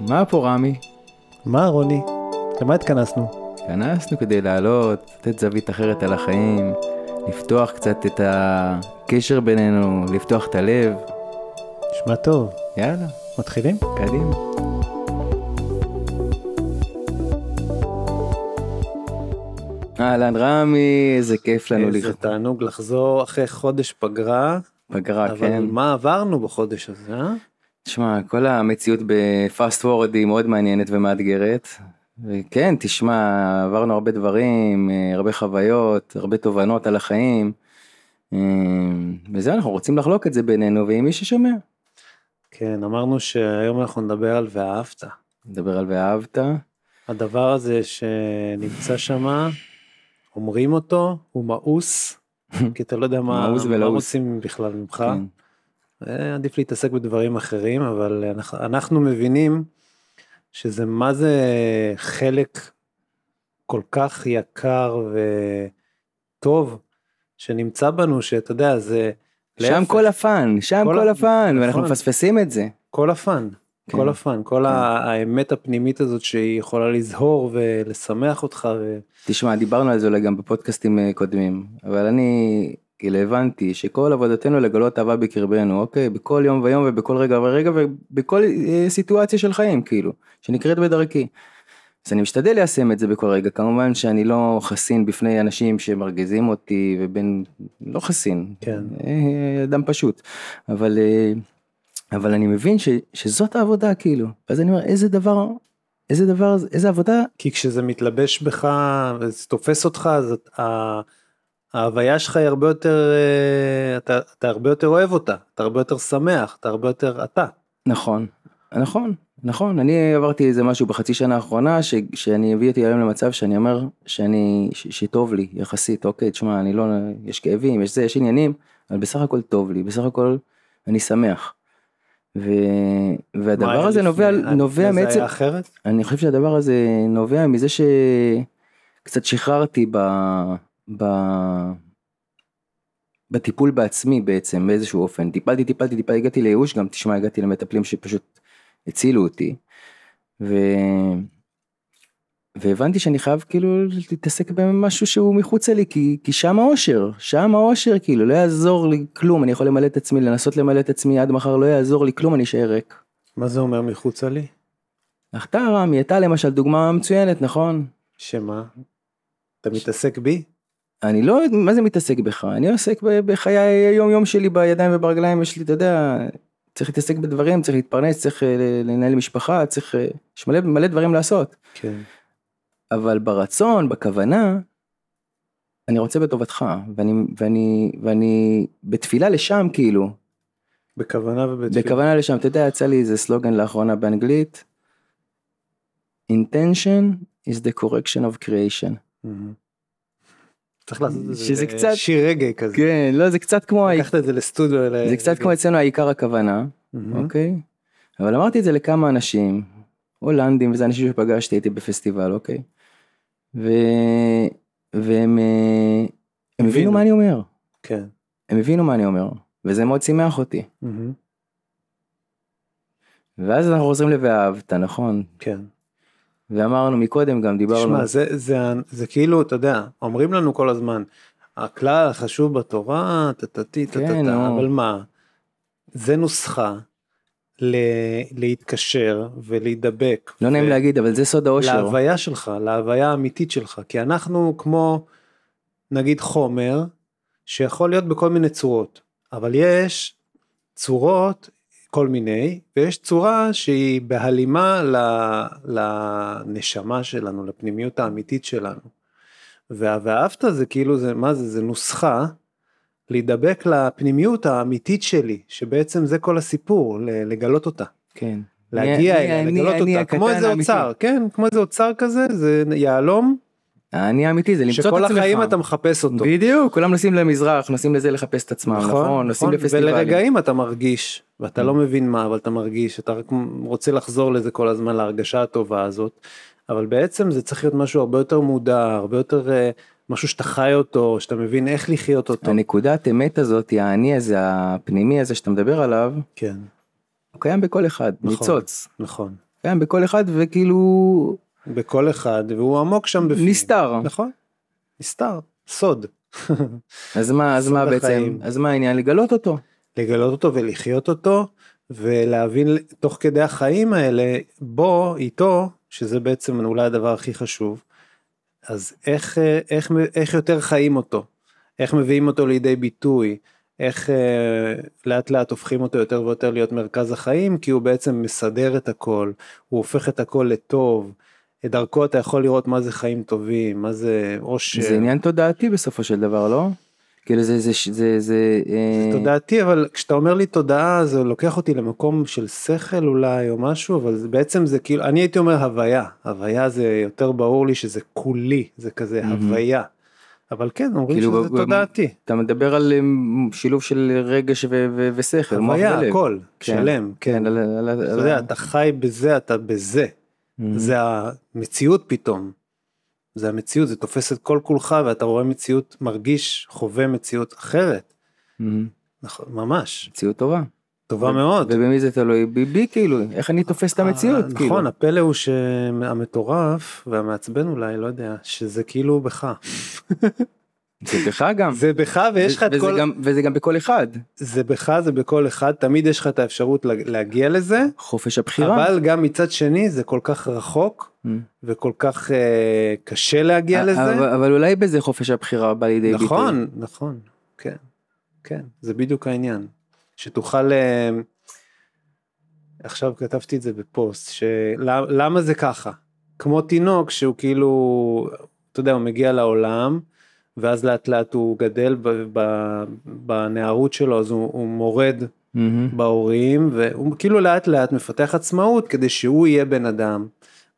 מה פה רמי? מה רוני? למה התכנסנו? התכנסנו כדי לעלות, לתת זווית אחרת על החיים, לפתוח קצת את הקשר בינינו, לפתוח את הלב. נשמע טוב. יאללה, מתחילים? קדימה. אהלן רמי, איזה כיף לנו איזה תענוג לחזור אחרי חודש פגרה. פגרה, אבל כן. מה עברנו בחודש הזה, אה? תשמע, כל המציאות בפאסט וורד היא מאוד מעניינת ומאתגרת. וכן, תשמע, עברנו הרבה דברים, אה, הרבה חוויות, הרבה תובנות על החיים. אה, וזה אנחנו רוצים לחלוק את זה בינינו ועם מי ששומע. כן, אמרנו שהיום אנחנו נדבר על ואהבת. נדבר על ואהבת. הדבר הזה שנמצא שם, אומרים אותו, הוא מאוס, כי אתה לא יודע מה, מאוס מה. רוצים בכלל ממך. כן. עדיף להתעסק בדברים אחרים, אבל אנחנו, אנחנו מבינים שזה מה זה חלק כל כך יקר וטוב שנמצא בנו, שאתה יודע, זה... שם להפך, כל הפאן, שם כל כל הפאן, ואנחנו נכון. מפספסים את זה. כל ה fun, כן. כל ה fun, כל ה- האמת הפנימית הזאת שהיא יכולה לזהור ולשמח אותך. ו... תשמע, דיברנו על זה אולי גם בפודקאסטים אה, קודמים, אבל אני כאילו הבנתי שכל עבודתנו לגלות אהבה בקרבנו, אוקיי? בכל יום ויום ובכל רגע ורגע ובכל אה, סיטואציה של חיים, כאילו, שנקראת בדרכי. אז אני משתדל ליישם את זה בכל רגע, כמובן שאני לא חסין בפני אנשים שמרגיזים אותי ובין, לא חסין, כן. אה, אדם פשוט, אבל, אה, אבל אני מבין ש, שזאת העבודה כאילו, אז אני אומר איזה דבר, איזה דבר, איזה עבודה כי כשזה מתלבש בך וזה תופס אותך, אז ההוויה שלך היא הרבה יותר, אה, אתה, אתה הרבה יותר אוהב אותה, אתה הרבה יותר שמח, אתה הרבה יותר אתה. נכון, נכון, נכון, אני עברתי איזה משהו בחצי שנה האחרונה ש, שאני הביא אותי היום למצב שאני אומר שאני, ש, שטוב לי יחסית, אוקיי, תשמע, אני לא, יש כאבים, יש זה, יש עניינים, אבל בסך הכל טוב לי, בסך הכל אני שמח. ו, והדבר הזה נובע, לפני? נובע לפני זה מעצם, היה אחרת? אני חושב שהדבר הזה נובע מזה שקצת שחררתי ב... ב... בטיפול בעצמי בעצם באיזשהו אופן טיפלתי טיפלתי טיפלתי הגעתי לייאוש גם תשמע הגעתי למטפלים שפשוט הצילו אותי. ו... והבנתי שאני חייב כאילו להתעסק במשהו שהוא מחוצה לי כי, כי שם האושר שם האושר כאילו לא יעזור לי כלום אני יכול למלא את עצמי לנסות למלא את עצמי עד מחר לא יעזור לי כלום אני אשאר ריק. מה זה אומר מחוצה לי? אתה רמי אתה למשל דוגמה מצוינת נכון שמה? אתה מתעסק בי? אני לא מה זה מתעסק בך אני עוסק בחיי היום יום שלי בידיים וברגליים יש לי אתה יודע צריך להתעסק בדברים צריך להתפרנס צריך אה, לנהל משפחה צריך אה, יש מלא מלא דברים לעשות כן. אבל ברצון בכוונה אני רוצה בטובתך ואני ואני ואני בתפילה לשם כאילו בכוונה ובתפילה. בכוונה לשם אתה יודע יצא לי איזה סלוגן לאחרונה באנגלית intention is the correction of creation. מהמם. צריך לעשות את זה, שזה זה קצת- שיר רגע כזה. כן לא זה קצת כמו לקחת את זה לסטודיו. זה קצת כמו אצלנו העיקר הכוונה. אוקיי אבל אמרתי את זה לכמה אנשים הולנדים וזה אנשים שפגשתי הייתי בפסטיבל אוקיי ו... והם אה, הם הבינו הבינו. מה אני אומר כן. הם הבינו מה אני אומר וזה מאוד שימח אותי. ואז אנחנו חוזרים ל"ואהבת" נכון כן. ואמרנו מקודם גם דיברנו תשמע, זה, זה, זה כאילו, אתה יודע, אומרים לנו כל הזמן, הכלל החשוב בתורה, טטטי, כן, טטטה, נו. אבל מה, זה נוסחה ל, להתקשר ולהידבק. לא נעים ו- להגיד אבל זה סוד האושר להוויה שלך, להוויה האמיתית שלך, כי אנחנו כמו, נגיד חומר, שיכול להיות בכל מיני צורות, אבל יש צורות, כל מיני, ויש צורה שהיא בהלימה לנשמה שלנו, לפנימיות האמיתית שלנו. ואהבת זה כאילו, זה, מה זה, זה נוסחה להידבק לפנימיות האמיתית שלי, שבעצם זה כל הסיפור, לגלות אותה. כן להגיע אני- אליה, אני- לגלות אני אותה, כמו הקטן איזה. אוצר, כן, כמו איזה אוצר כזה, זה יהלום, אני האמיתי זה למצוא את שכל עצמך החיים אתה מחפש אותו. בדיוק כולם נוסעים למזרח נוסעים לזה לחפש את עצמם נכון נוסעים לפסטיבלים ולרגעים אתה מרגיש, ואתה Mm. לא מבין מה, אבל אתה מרגיש, אתה רק רוצה לחזור לזה כל הזמן, להרגשה הטובה הזאת, אבל בעצם זה צריך להיות משהו הרבה יותר מודע, הרבה יותר אה, משהו שאתה חי אותו, שאתה מבין איך לחיות אותו. הנקודת אמת הזאת האני הזה הפנימי הזה שאתה מדבר עליו כן, הוא קיים בכל אחד נכון. ניצוץ נכון. קיים בכל אחד וכאילו בכל אחד, והוא עמוק שם בפנים. נסתר. נכון, נסתר, סוד. אז מה, אז מה בעצם. אז מה העניין? לגלות אותו. לגלות אותו ולחיות אותו, ולהבין תוך כדי החיים האלה, בו, איתו, שזה בעצם אולי הדבר הכי חשוב, אז איך, איך, איך יותר חיים אותו? איך מביאים אותו לידי ביטוי? איך אה, לאט לאט הופכים אותו יותר ויותר להיות מרכז החיים, כי הוא בעצם מסדר את הכל, הוא הופך את הכל לטוב. דרכו אתה יכול לראות מה זה חיים טובים, מה זה אושר. זה עניין תודעתי בסופו של דבר, לא? כאילו זה, זה, זה, זה, זה, אה, תודעתי אבל כשאתה אומר לי תודעה זה לוקח אותי למקום של שכל אולי או משהו אבל זה בעצם זה כאילו אני הייתי אומר הוויה הוויה זה יותר ברור לי שזה כולי זה כזה מהמם. הוויה. אבל כן אומרים כאילו שזה ב- תודעתי אתה מדבר על אה, שילוב של רגש ו- ו- ושכל, הוויה. הכל כן, שלם כן כן, על, על, אתה על, יודע אתה חי בזה אתה בזה. זה המציאות פתאום. זה המציאות זה תופס את כל כולך ואתה רואה מציאות מרגיש חווה מציאות אחרת מהמם. נכון ממש מציאות טובה. טובה מאוד. ובמי זה תלוי? בי, כאילו, איך אני תופס את המציאות, אה, כאילו. נכון, הפלא הוא שהמטורף והמעצבן אולי, לא יודע, שזה כאילו בך. זה בך גם. זה בך ויש לך את וזה כל... גם, וזה גם בכל אחד. זה בך, זה בכל אחד, תמיד יש לך את האפשרות לה- להגיע לזה, חופש הבחירה. אבל גם מצד שני זה כל כך רחוק Mm. וכל כך אה, קשה להגיע לזה. אבל, אבל אולי בזה חופש הבחירה בא לידי ביטוי. נכון, נכון, כן, כן, זה בדיוק העניין. שתוכל, אה, עכשיו כתבתי את זה בפוסט, שלמה זה ככה? כמו תינוק שהוא כאילו, אתה יודע, הוא מגיע לעולם, ואז לאט לאט הוא גדל בנערות שלו, אז הוא, הוא מורד מהמם. בהורים, והוא כאילו לאט לאט מפתח עצמאות כדי שהוא יהיה בן אדם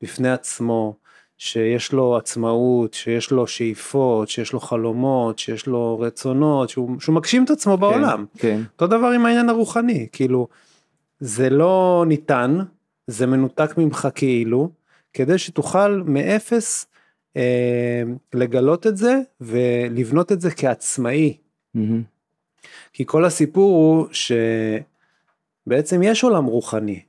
בפני עצמו, שיש לו עצמאות, שיש לו שאיפות, שיש לו חלומות, שיש לו רצונות, שהוא, שהוא מגשים את עצמו בעולם. כן. אותו דבר עם העניין הרוחני, כאילו, זה לא ניתן, זה מנותק ממך כאילו, כדי שתוכל מאפס לגלות את זה ולבנות את זה כעצמאי. מהמם. כי כל הסיפור הוא שבעצם יש עולם רוחני,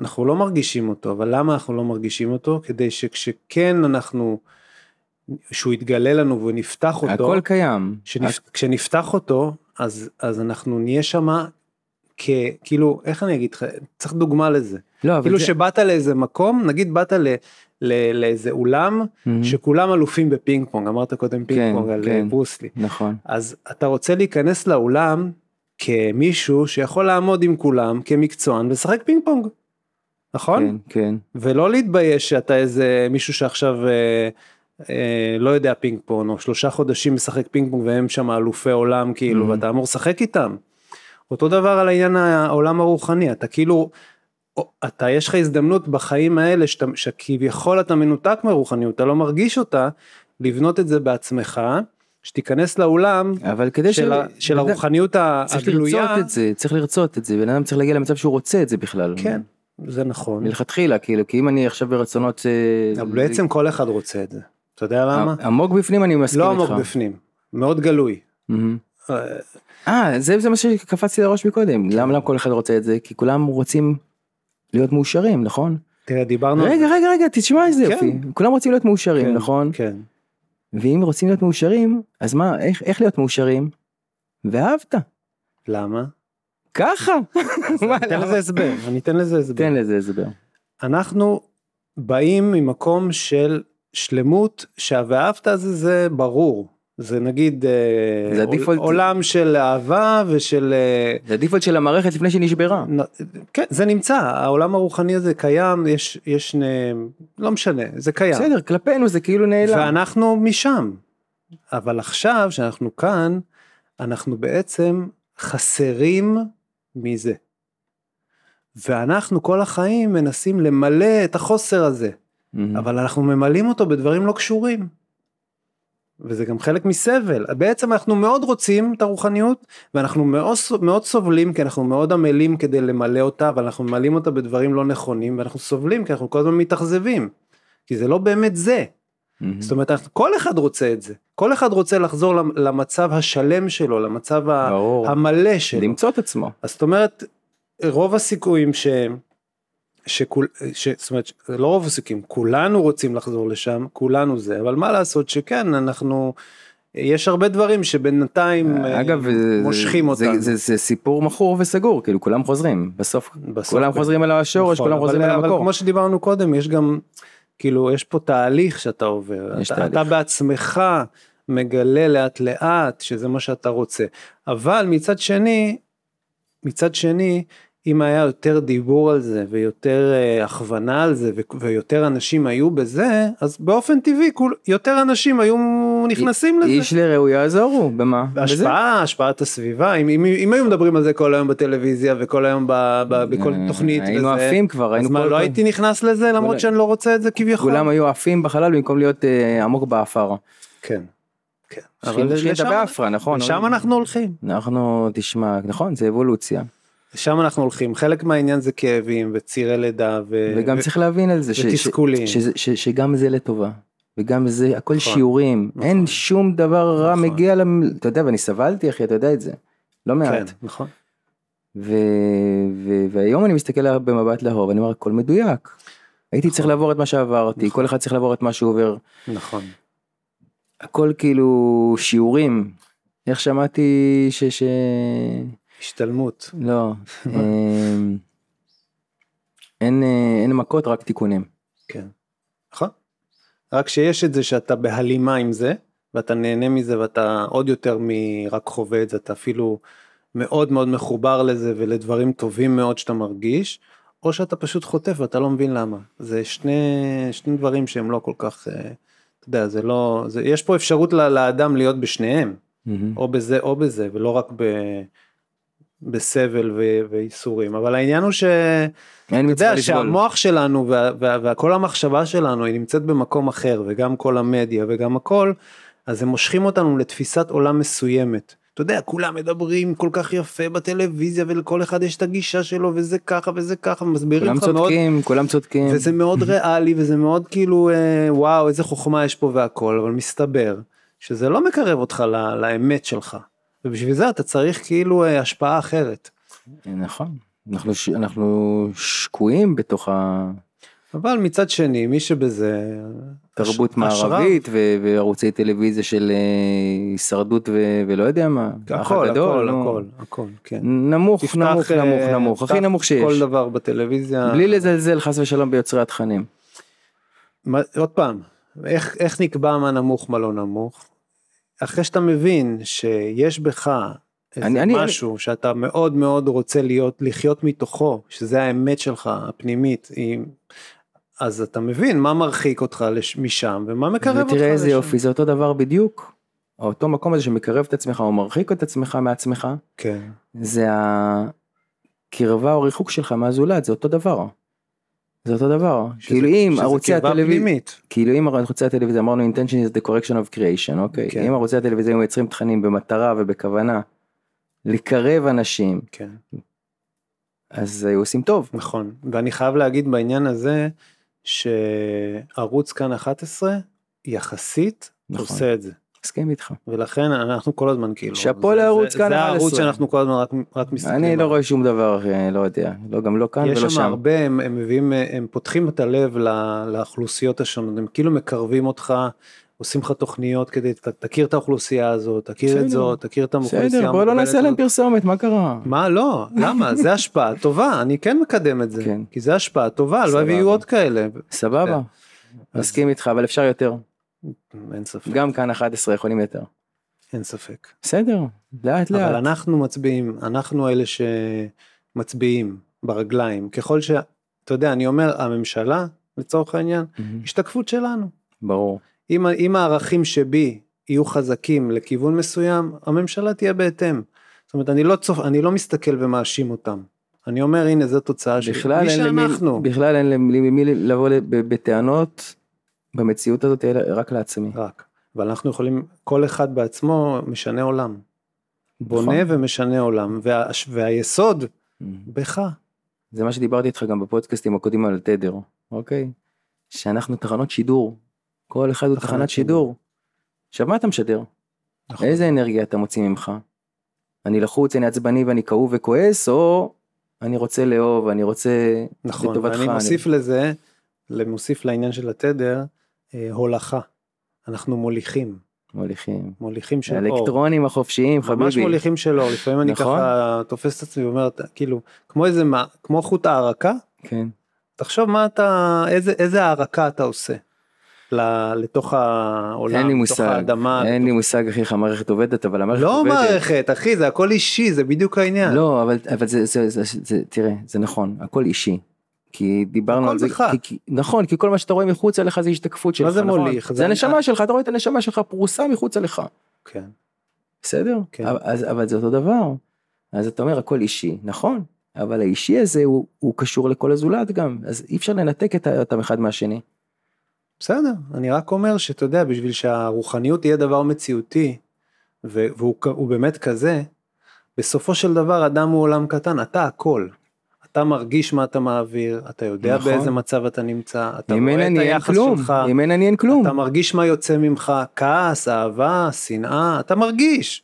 אנחנו לא מרגישים אותו, אבל למה אנחנו לא מרגישים אותו? כדי שכשכן אנחנו, שהוא יתגלה לנו ונפתח אותו, הכל קיים. כשנפ, כשנפתח אותו, אז, אז אנחנו נהיה שמה כ... כאילו, איך אני אגיד לך, צריך דוגמה לזה. לא, אבל כאילו זה... שבאת לאיזה מקום, נגיד באת ל, לאיזה אולם, מהמם. שכולם אלופים בפינג פונג, אמרת קודם פינג כן, פונג על כן. אה, ברוס לי. נכון. אז אתה רוצה להיכנס לאולם כמישהו שיכול לעמוד עם כולם כמקצוען ולשחק פינג פונג. נכון? כן, כן. ולא להתבייש שאתה איזה מישהו שעכשיו אה, אה, לא יודע פינג פונג או שלושה חודשים משחק פינג פונג והם שם אלופי עולם כאילו Mhm. ואתה אמור לשחק איתם. אותו דבר על העניין העולם הרוחני אתה כאילו אתה יש לך הזדמנות בחיים האלה שאתה, שכביכול אתה מנותק מרוחניות אתה לא מרגיש אותה לבנות את זה בעצמך שתיכנס לאולם אבל כדי של, ה- של הרוחניות ה- צריך הגלויה. לרצות את זה, צריך לרצות את זה, בן אדם צריך להגיע למצב שהוא רוצה את זה בכלל. כן זה נכון. מלכתחילה, כאילו, כי אם אני עכשיו ברצונות... אה, אבל בעצם כל אחד רוצה את זה. אתה יודע למה? עמוק בפנים אני מסכים לא איתך. עמוק בפנים, מאוד גלוי. אה, אה, זה, זה מה שקפצתי לראש מקודם. למה כל אחד רוצה את זה? כי כולם רוצים להיות מאושרים, נכון? תראה דיברנו רגע. רגע, רגע, תשמע איזה כן. יופי. כולם רוצים להיות מאושרים, כן, נכון? כן. ואם רוצים להיות מאושרים, אז מה, איך, איך להיות מאושרים? ואהבת. למה? ככה. אני אתן? לזה הסבר, אני אתן לזה הסבר. תן לזה הסבר. אנחנו באים ממקום של שלמות שה"ואהבת" הזה זה ברור. זה נגיד אה, זה הדיפולט. עולם של אהבה ושל אה, זה הדיפולט של המערכת לפני שהיא נשברה. כן זה נמצא העולם הרוחני הזה קיים יש יש נ- לא משנה זה קיים בסדר, כלפינו זה כאילו נעלם. ואנחנו משם. אבל עכשיו שאנחנו כאן, אנחנו בעצם חסרים מזה. ואנחנו כל החיים מנסים למלא את החוסר הזה, מהמם. אבל אנחנו ממלאים אותו בדברים לא קשורים. וזה גם חלק מסבל. בעצם אנחנו מאוד רוצים את הרוחניות, ואנחנו מאוד, מאוד סובלים, כי אנחנו מאוד עמלים כדי למלא אותה, אבל אנחנו ממלאים אותה בדברים לא נכונים, ואנחנו סובלים כי אנחנו כל הזמן מתאכזבים. כי זה לא באמת זה. מהמם. זאת אומרת, כל אחד רוצה את זה. כל אחד רוצה לחזור למ- למצב השלם שלו, למצב ברור. המלא שלו. למצוא את עצמו. אז זאת אומרת, רוב הסיכויים ש... שכול, ש, זאת אומרת, לא רוב הסיכויים, כולנו רוצים לחזור לשם, כולנו זה, אבל מה לעשות שכן, אנחנו, יש הרבה דברים שבינתיים אה, אגב, מושכים זה, אותנו. זה, זה, זה סיפור מכור וסגור, כאילו כולם חוזרים, בסוף, בסוף כולם כן. חוזרים אל השורש, נכון, כולם אבל- חוזרים אל אבל המקור. כמו שדיברנו קודם, יש גם, כאילו, יש פה תהליך שאתה עובר. אתה, תהליך. אתה בעצמך מגלה לאט לאט שזה מה שאתה רוצה. אבל מצד שני, מצד שני, אם היה יותר דיבור על זה ויותר אה, הכוונה על זה ו- ויותר אנשים היו בזה, אז באופן טבעי כול, יותר אנשים היו נכנסים לזה. איש לרעהו יעזורו, במה? בזה. השפעה, השפעת הסביבה, אם, אם, אם היו מדברים על זה כל היום בטלוויזיה וכל היום ב, ב, בכל אה, תוכנית היינו וזה, עפים כבר, אז מה, כל- לא כל- הייתי נכנס לזה למרות כולם- שאני לא רוצה את זה כביכול? כולם היו עפים בחלל במקום להיות אה, עמוק באפר. כן, כן. אבל לשם- לשם באפרה, נכון. לשם אנחנו הולכים, אנחנו, תשמע, נכון, זה אבולוציה. לשם אנחנו הולכים, חלק מהעניין זה כאבים וצירי לידה ו... וגם ו- צריך להבין על זה, ש- ש- ותסכולים. שזה- ש- שגם זה לטובה. וגם זה, הכל נכון, שיעורים, נכון. אין שום דבר רע נכון. מגיע, למ- אתה יודע, ואני סבלתי אחי, אתה יודע את זה. לא כן, מעט. נכון, ו... ו... והיום אני מסתכל במבט לאהוב, אני אומר, הכל מדויק. הייתי צריך לעבור את מה שעברתי, נכון. כל אחד צריך לעבור את מה שהוא עובר. נכון, הכל כאילו שיעורים. איך שמעתי ש... ש... השתלמות, לא. אמ, אין, אה, אין מכות, רק תיקונים. כן, נכון, רק שיש את זה שאתה בהלימה עם זה, ואתה נהנה מזה ואתה עוד יותר מרק חווה את זה, אתה אפילו מאוד מאוד מחובר לזה ולדברים טובים מאוד שאתה מרגיש, או שאתה פשוט חוטף ואתה לא מבין למה. זה שני, שני דברים שהם לא כל כך, אה, אתה יודע, זה לא, זה, יש פה אפשרות לאדם להיות בשניהם, מהמם. או בזה או בזה, ולא רק ב... בסבל ו- וייסורים, אבל העניין הוא ש... אין מצווה יודע לסבול. שהמוח שלנו וה- וה- וכל המחשבה שלנו היא נמצאת במקום אחר וגם כל המדיה וגם הכל אז הם מושכים אותנו לתפיסת עולם מסוימת. אתה יודע כולם מדברים כל כך יפה בטלוויזיה ולכל אחד יש את הגישה שלו וזה ככה וזה ככה מסבירים כולם לך מאוד צודקים, כולם צודקים. וזה מאוד ריאלי וזה מאוד כאילו אה, וואו איזה חוכמה יש פה והכל אבל מסתבר שזה לא מקרב אותך ל- לאמת שלך ובשביל זה אתה צריך כאילו אה, השפעה אחרת. נכון. אנחנו, ש... אנחנו שקועים בתוך אבל מצד שני מי שבזה התרבות הש- השראה. מערבית ו... וערוצי טלוויזיה של אה, הישרדות ו... ולא יודע מה. הכל הגדול, הכל נו. הכל הכל כן. נמוך, תפתח, נמוך, אה, נמוך, נמוך, הכי נמוך שיש. כל דבר בטלוויזיה. בלי לזלזל חס ושלום ביוצרי התכנים. מה- עוד פעם, איך, איך נקבע מה נמוך מה לא נמוך? אחרי שאתה מבין שיש בך איזה אני- אני- משהו שאתה מאוד מאוד רוצה להיות, לחיות מתוכו, שזה האמת שלך הפנימית, היא, אז אתה מבין מה מרחיק אותך לש, משם ומה מקרב אותך לשם. ותראה איזה יופי, זה אותו דבר בדיוק. אותו מקום הזה שמקרב את עצמך או מרחיק את עצמך מעצמך, כן, זה הקרבה או ריחוק שלך מהזולת, זה אותו דבר. זה אותו דבר. כאילו אם ערוצי הטלוויזיה. כאילו אם ערוצי הטלוויזיה אמרנו intention is the correction of creation, אוקיי? כן. אם ערוצי הטלוויזיה היו מייצרים תכנים במטרה ובכוונה לקרב אנשים, כן. אז היו עושים טוב. נכון, ואני חייב להגיד בעניין הזה שערוץ כאן 11 יחסית נכון. עושה את זה. מסכים איתך. ולכן אנחנו כל הזמן כאילו, שאפו לערוץ כאן זה הערוץ 11. שאנחנו כל הזמן רק, רק מסתכלים. אני לא. רואה שום דבר, אה, לא יודע, לא גם לא כאן יש ולא שם שם. הרבה, הם, הם מביאים, הם פותחים את הלב ל- לאוכלוסיות השונות, הם כאילו מקרבים אותך, עושים לך תוכניות כדי, תכיר את האוכלוסייה הזאת, תכיר את בסדר. זאת, תכיר את האוכלוסייה בסדר, בוא לא נעשה להם. פרסומת, מה קרה? מה לא למה זה השפעה טובה אני כן מקדם את זה כן. כי זה השפעה טובה הלוואי. ויהיו עוד כאלה סבבה, מסכים איתך, אבל אפשר יותר. אין ספק גם כאן 11 יכולים יותר. אין ספק בסדר, לאט אבל לאט. אנחנו מצביעים אנחנו אלה שמצביעים ברגליים ככל ש... אתה יודע אני אומר הממשלה לצורך העניין מהמם. השתקפות שלנו ברור. אם, אם הערכים שבי יהיו חזקים לכיוון מסוים הממשלה תהיה בהתאם. זאת אומרת אני לא צופ... אני לא מסתכל ומאשים אותם. אני אומר הנה זו תוצאה של מי שאנחנו. בכלל אין למי לבוא בטענות במציאות הזאת רק לעצמי. רק. אבל אנחנו יכולים כל אחד בעצמו משנה עולם. בונה נכון. ומשנה עולם וה... והיסוד מהמם. בך. זה מה שדיברתי איתך גם בפודקאסטים הקודמים על תדר, אוקיי? שאנחנו תחנות שידור. כל אחד הוא תחנת תחנת שידור. עכשיו מה אתה משדר? נכון. איזה אנרגיה אתה מוציא ממך? אני לחוץ, אני עצבני ואני כאוב וכועס, או אני רוצה לאהוב, אני רוצה נכון, לטובתך. ואני מוסיף לזה, מוסיף לעניין של התדר, הולכה. אנחנו מוליכים, מוליכים. מוליכים של אור. האלקטרונים החופשיים, חביבי. ממש מוליכים של אור, לפעמים אני נכון. ככה תופס את עצמי ואומר, כאילו, כמו איזה, מה- כמו חוט הערקה, כן. תחשוב מה אתה, איזה, איזה הערקה אתה עושה. לתוך העולם, לתוך מושג, האדמה. אין לי מושג אחי איך המערכת עובדת, אבל המערכת לא עובדת. מערכת, אחי, זה הכל אישי, זה בדיוק העניין. לא, אבל, אבל זה, זה, זה, זה, זה, תראה, זה נכון, הכל אישי. כי דיברנו על זה. כי, כי, נכון, כי כל מה שאתה רואה מחוץ אליך זה השתקפות שלך, זה נכון? מוליך? זה, הנשמה שלך, אתה רואה את הנשמה שלך פרוסה מחוץ אליך, כן. בסדר? כן. אז, אבל זה אותו דבר. אז אתה אומר הכל אישי, נכון, אבל האישי הזה הוא, הוא קשור לכל הזולת גם, אז אי אפשר לנתק את אותם אחד מהשני. בסדר, אני רק אומר שאתה יודע, בשביל שהרוחניות תהיה דבר מציאותי, והוא כ- הוא באמת כזה, בסופו של דבר אדם הוא עולם קטן, אתה הכל. אתה מרגיש מה אתה מעביר, אתה יודע נכון. באיזה מצב אתה נמצא, אתה רואה את היחס כלום, שלך, אם אין אני אין כלום. אתה מרגיש מה יוצא ממך, כעס, אהבה, שנאה, אתה מרגיש.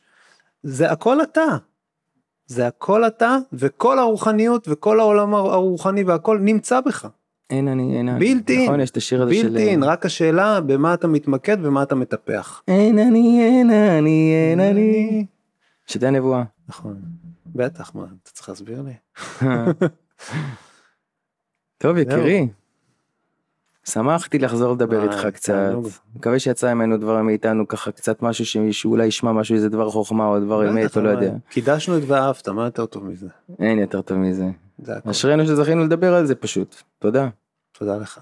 זה הכל אתה. זה הכל אתה, וכל הרוחניות וכל העולם הרוחני והכל נמצא בך. אין אני, אין אני. בלתי נכון, יש את השיר הזה של... בלתי אין, רק השאלה במה אתה מתמקד ומה אתה מטפח. אין אני, אין אני, אין אני. שתי הנבואה. נכון. בטח, מה, אתה צריך להסביר לי? טוב יקירי. שמחתי לחזור לדבר איתך קצת. מקווה שיצא ממנו דבר מאיתנו ככה קצת משהו שמישהו אולי ישמע משהו איזה דבר חוכמה או דבר אמת או לא יודע. קידשנו את ואהבת, מה יותר טוב מזה? אין יותר טוב מזה. אשרינו שזכינו לדבר על זה פשוט. תודה. תודה לך.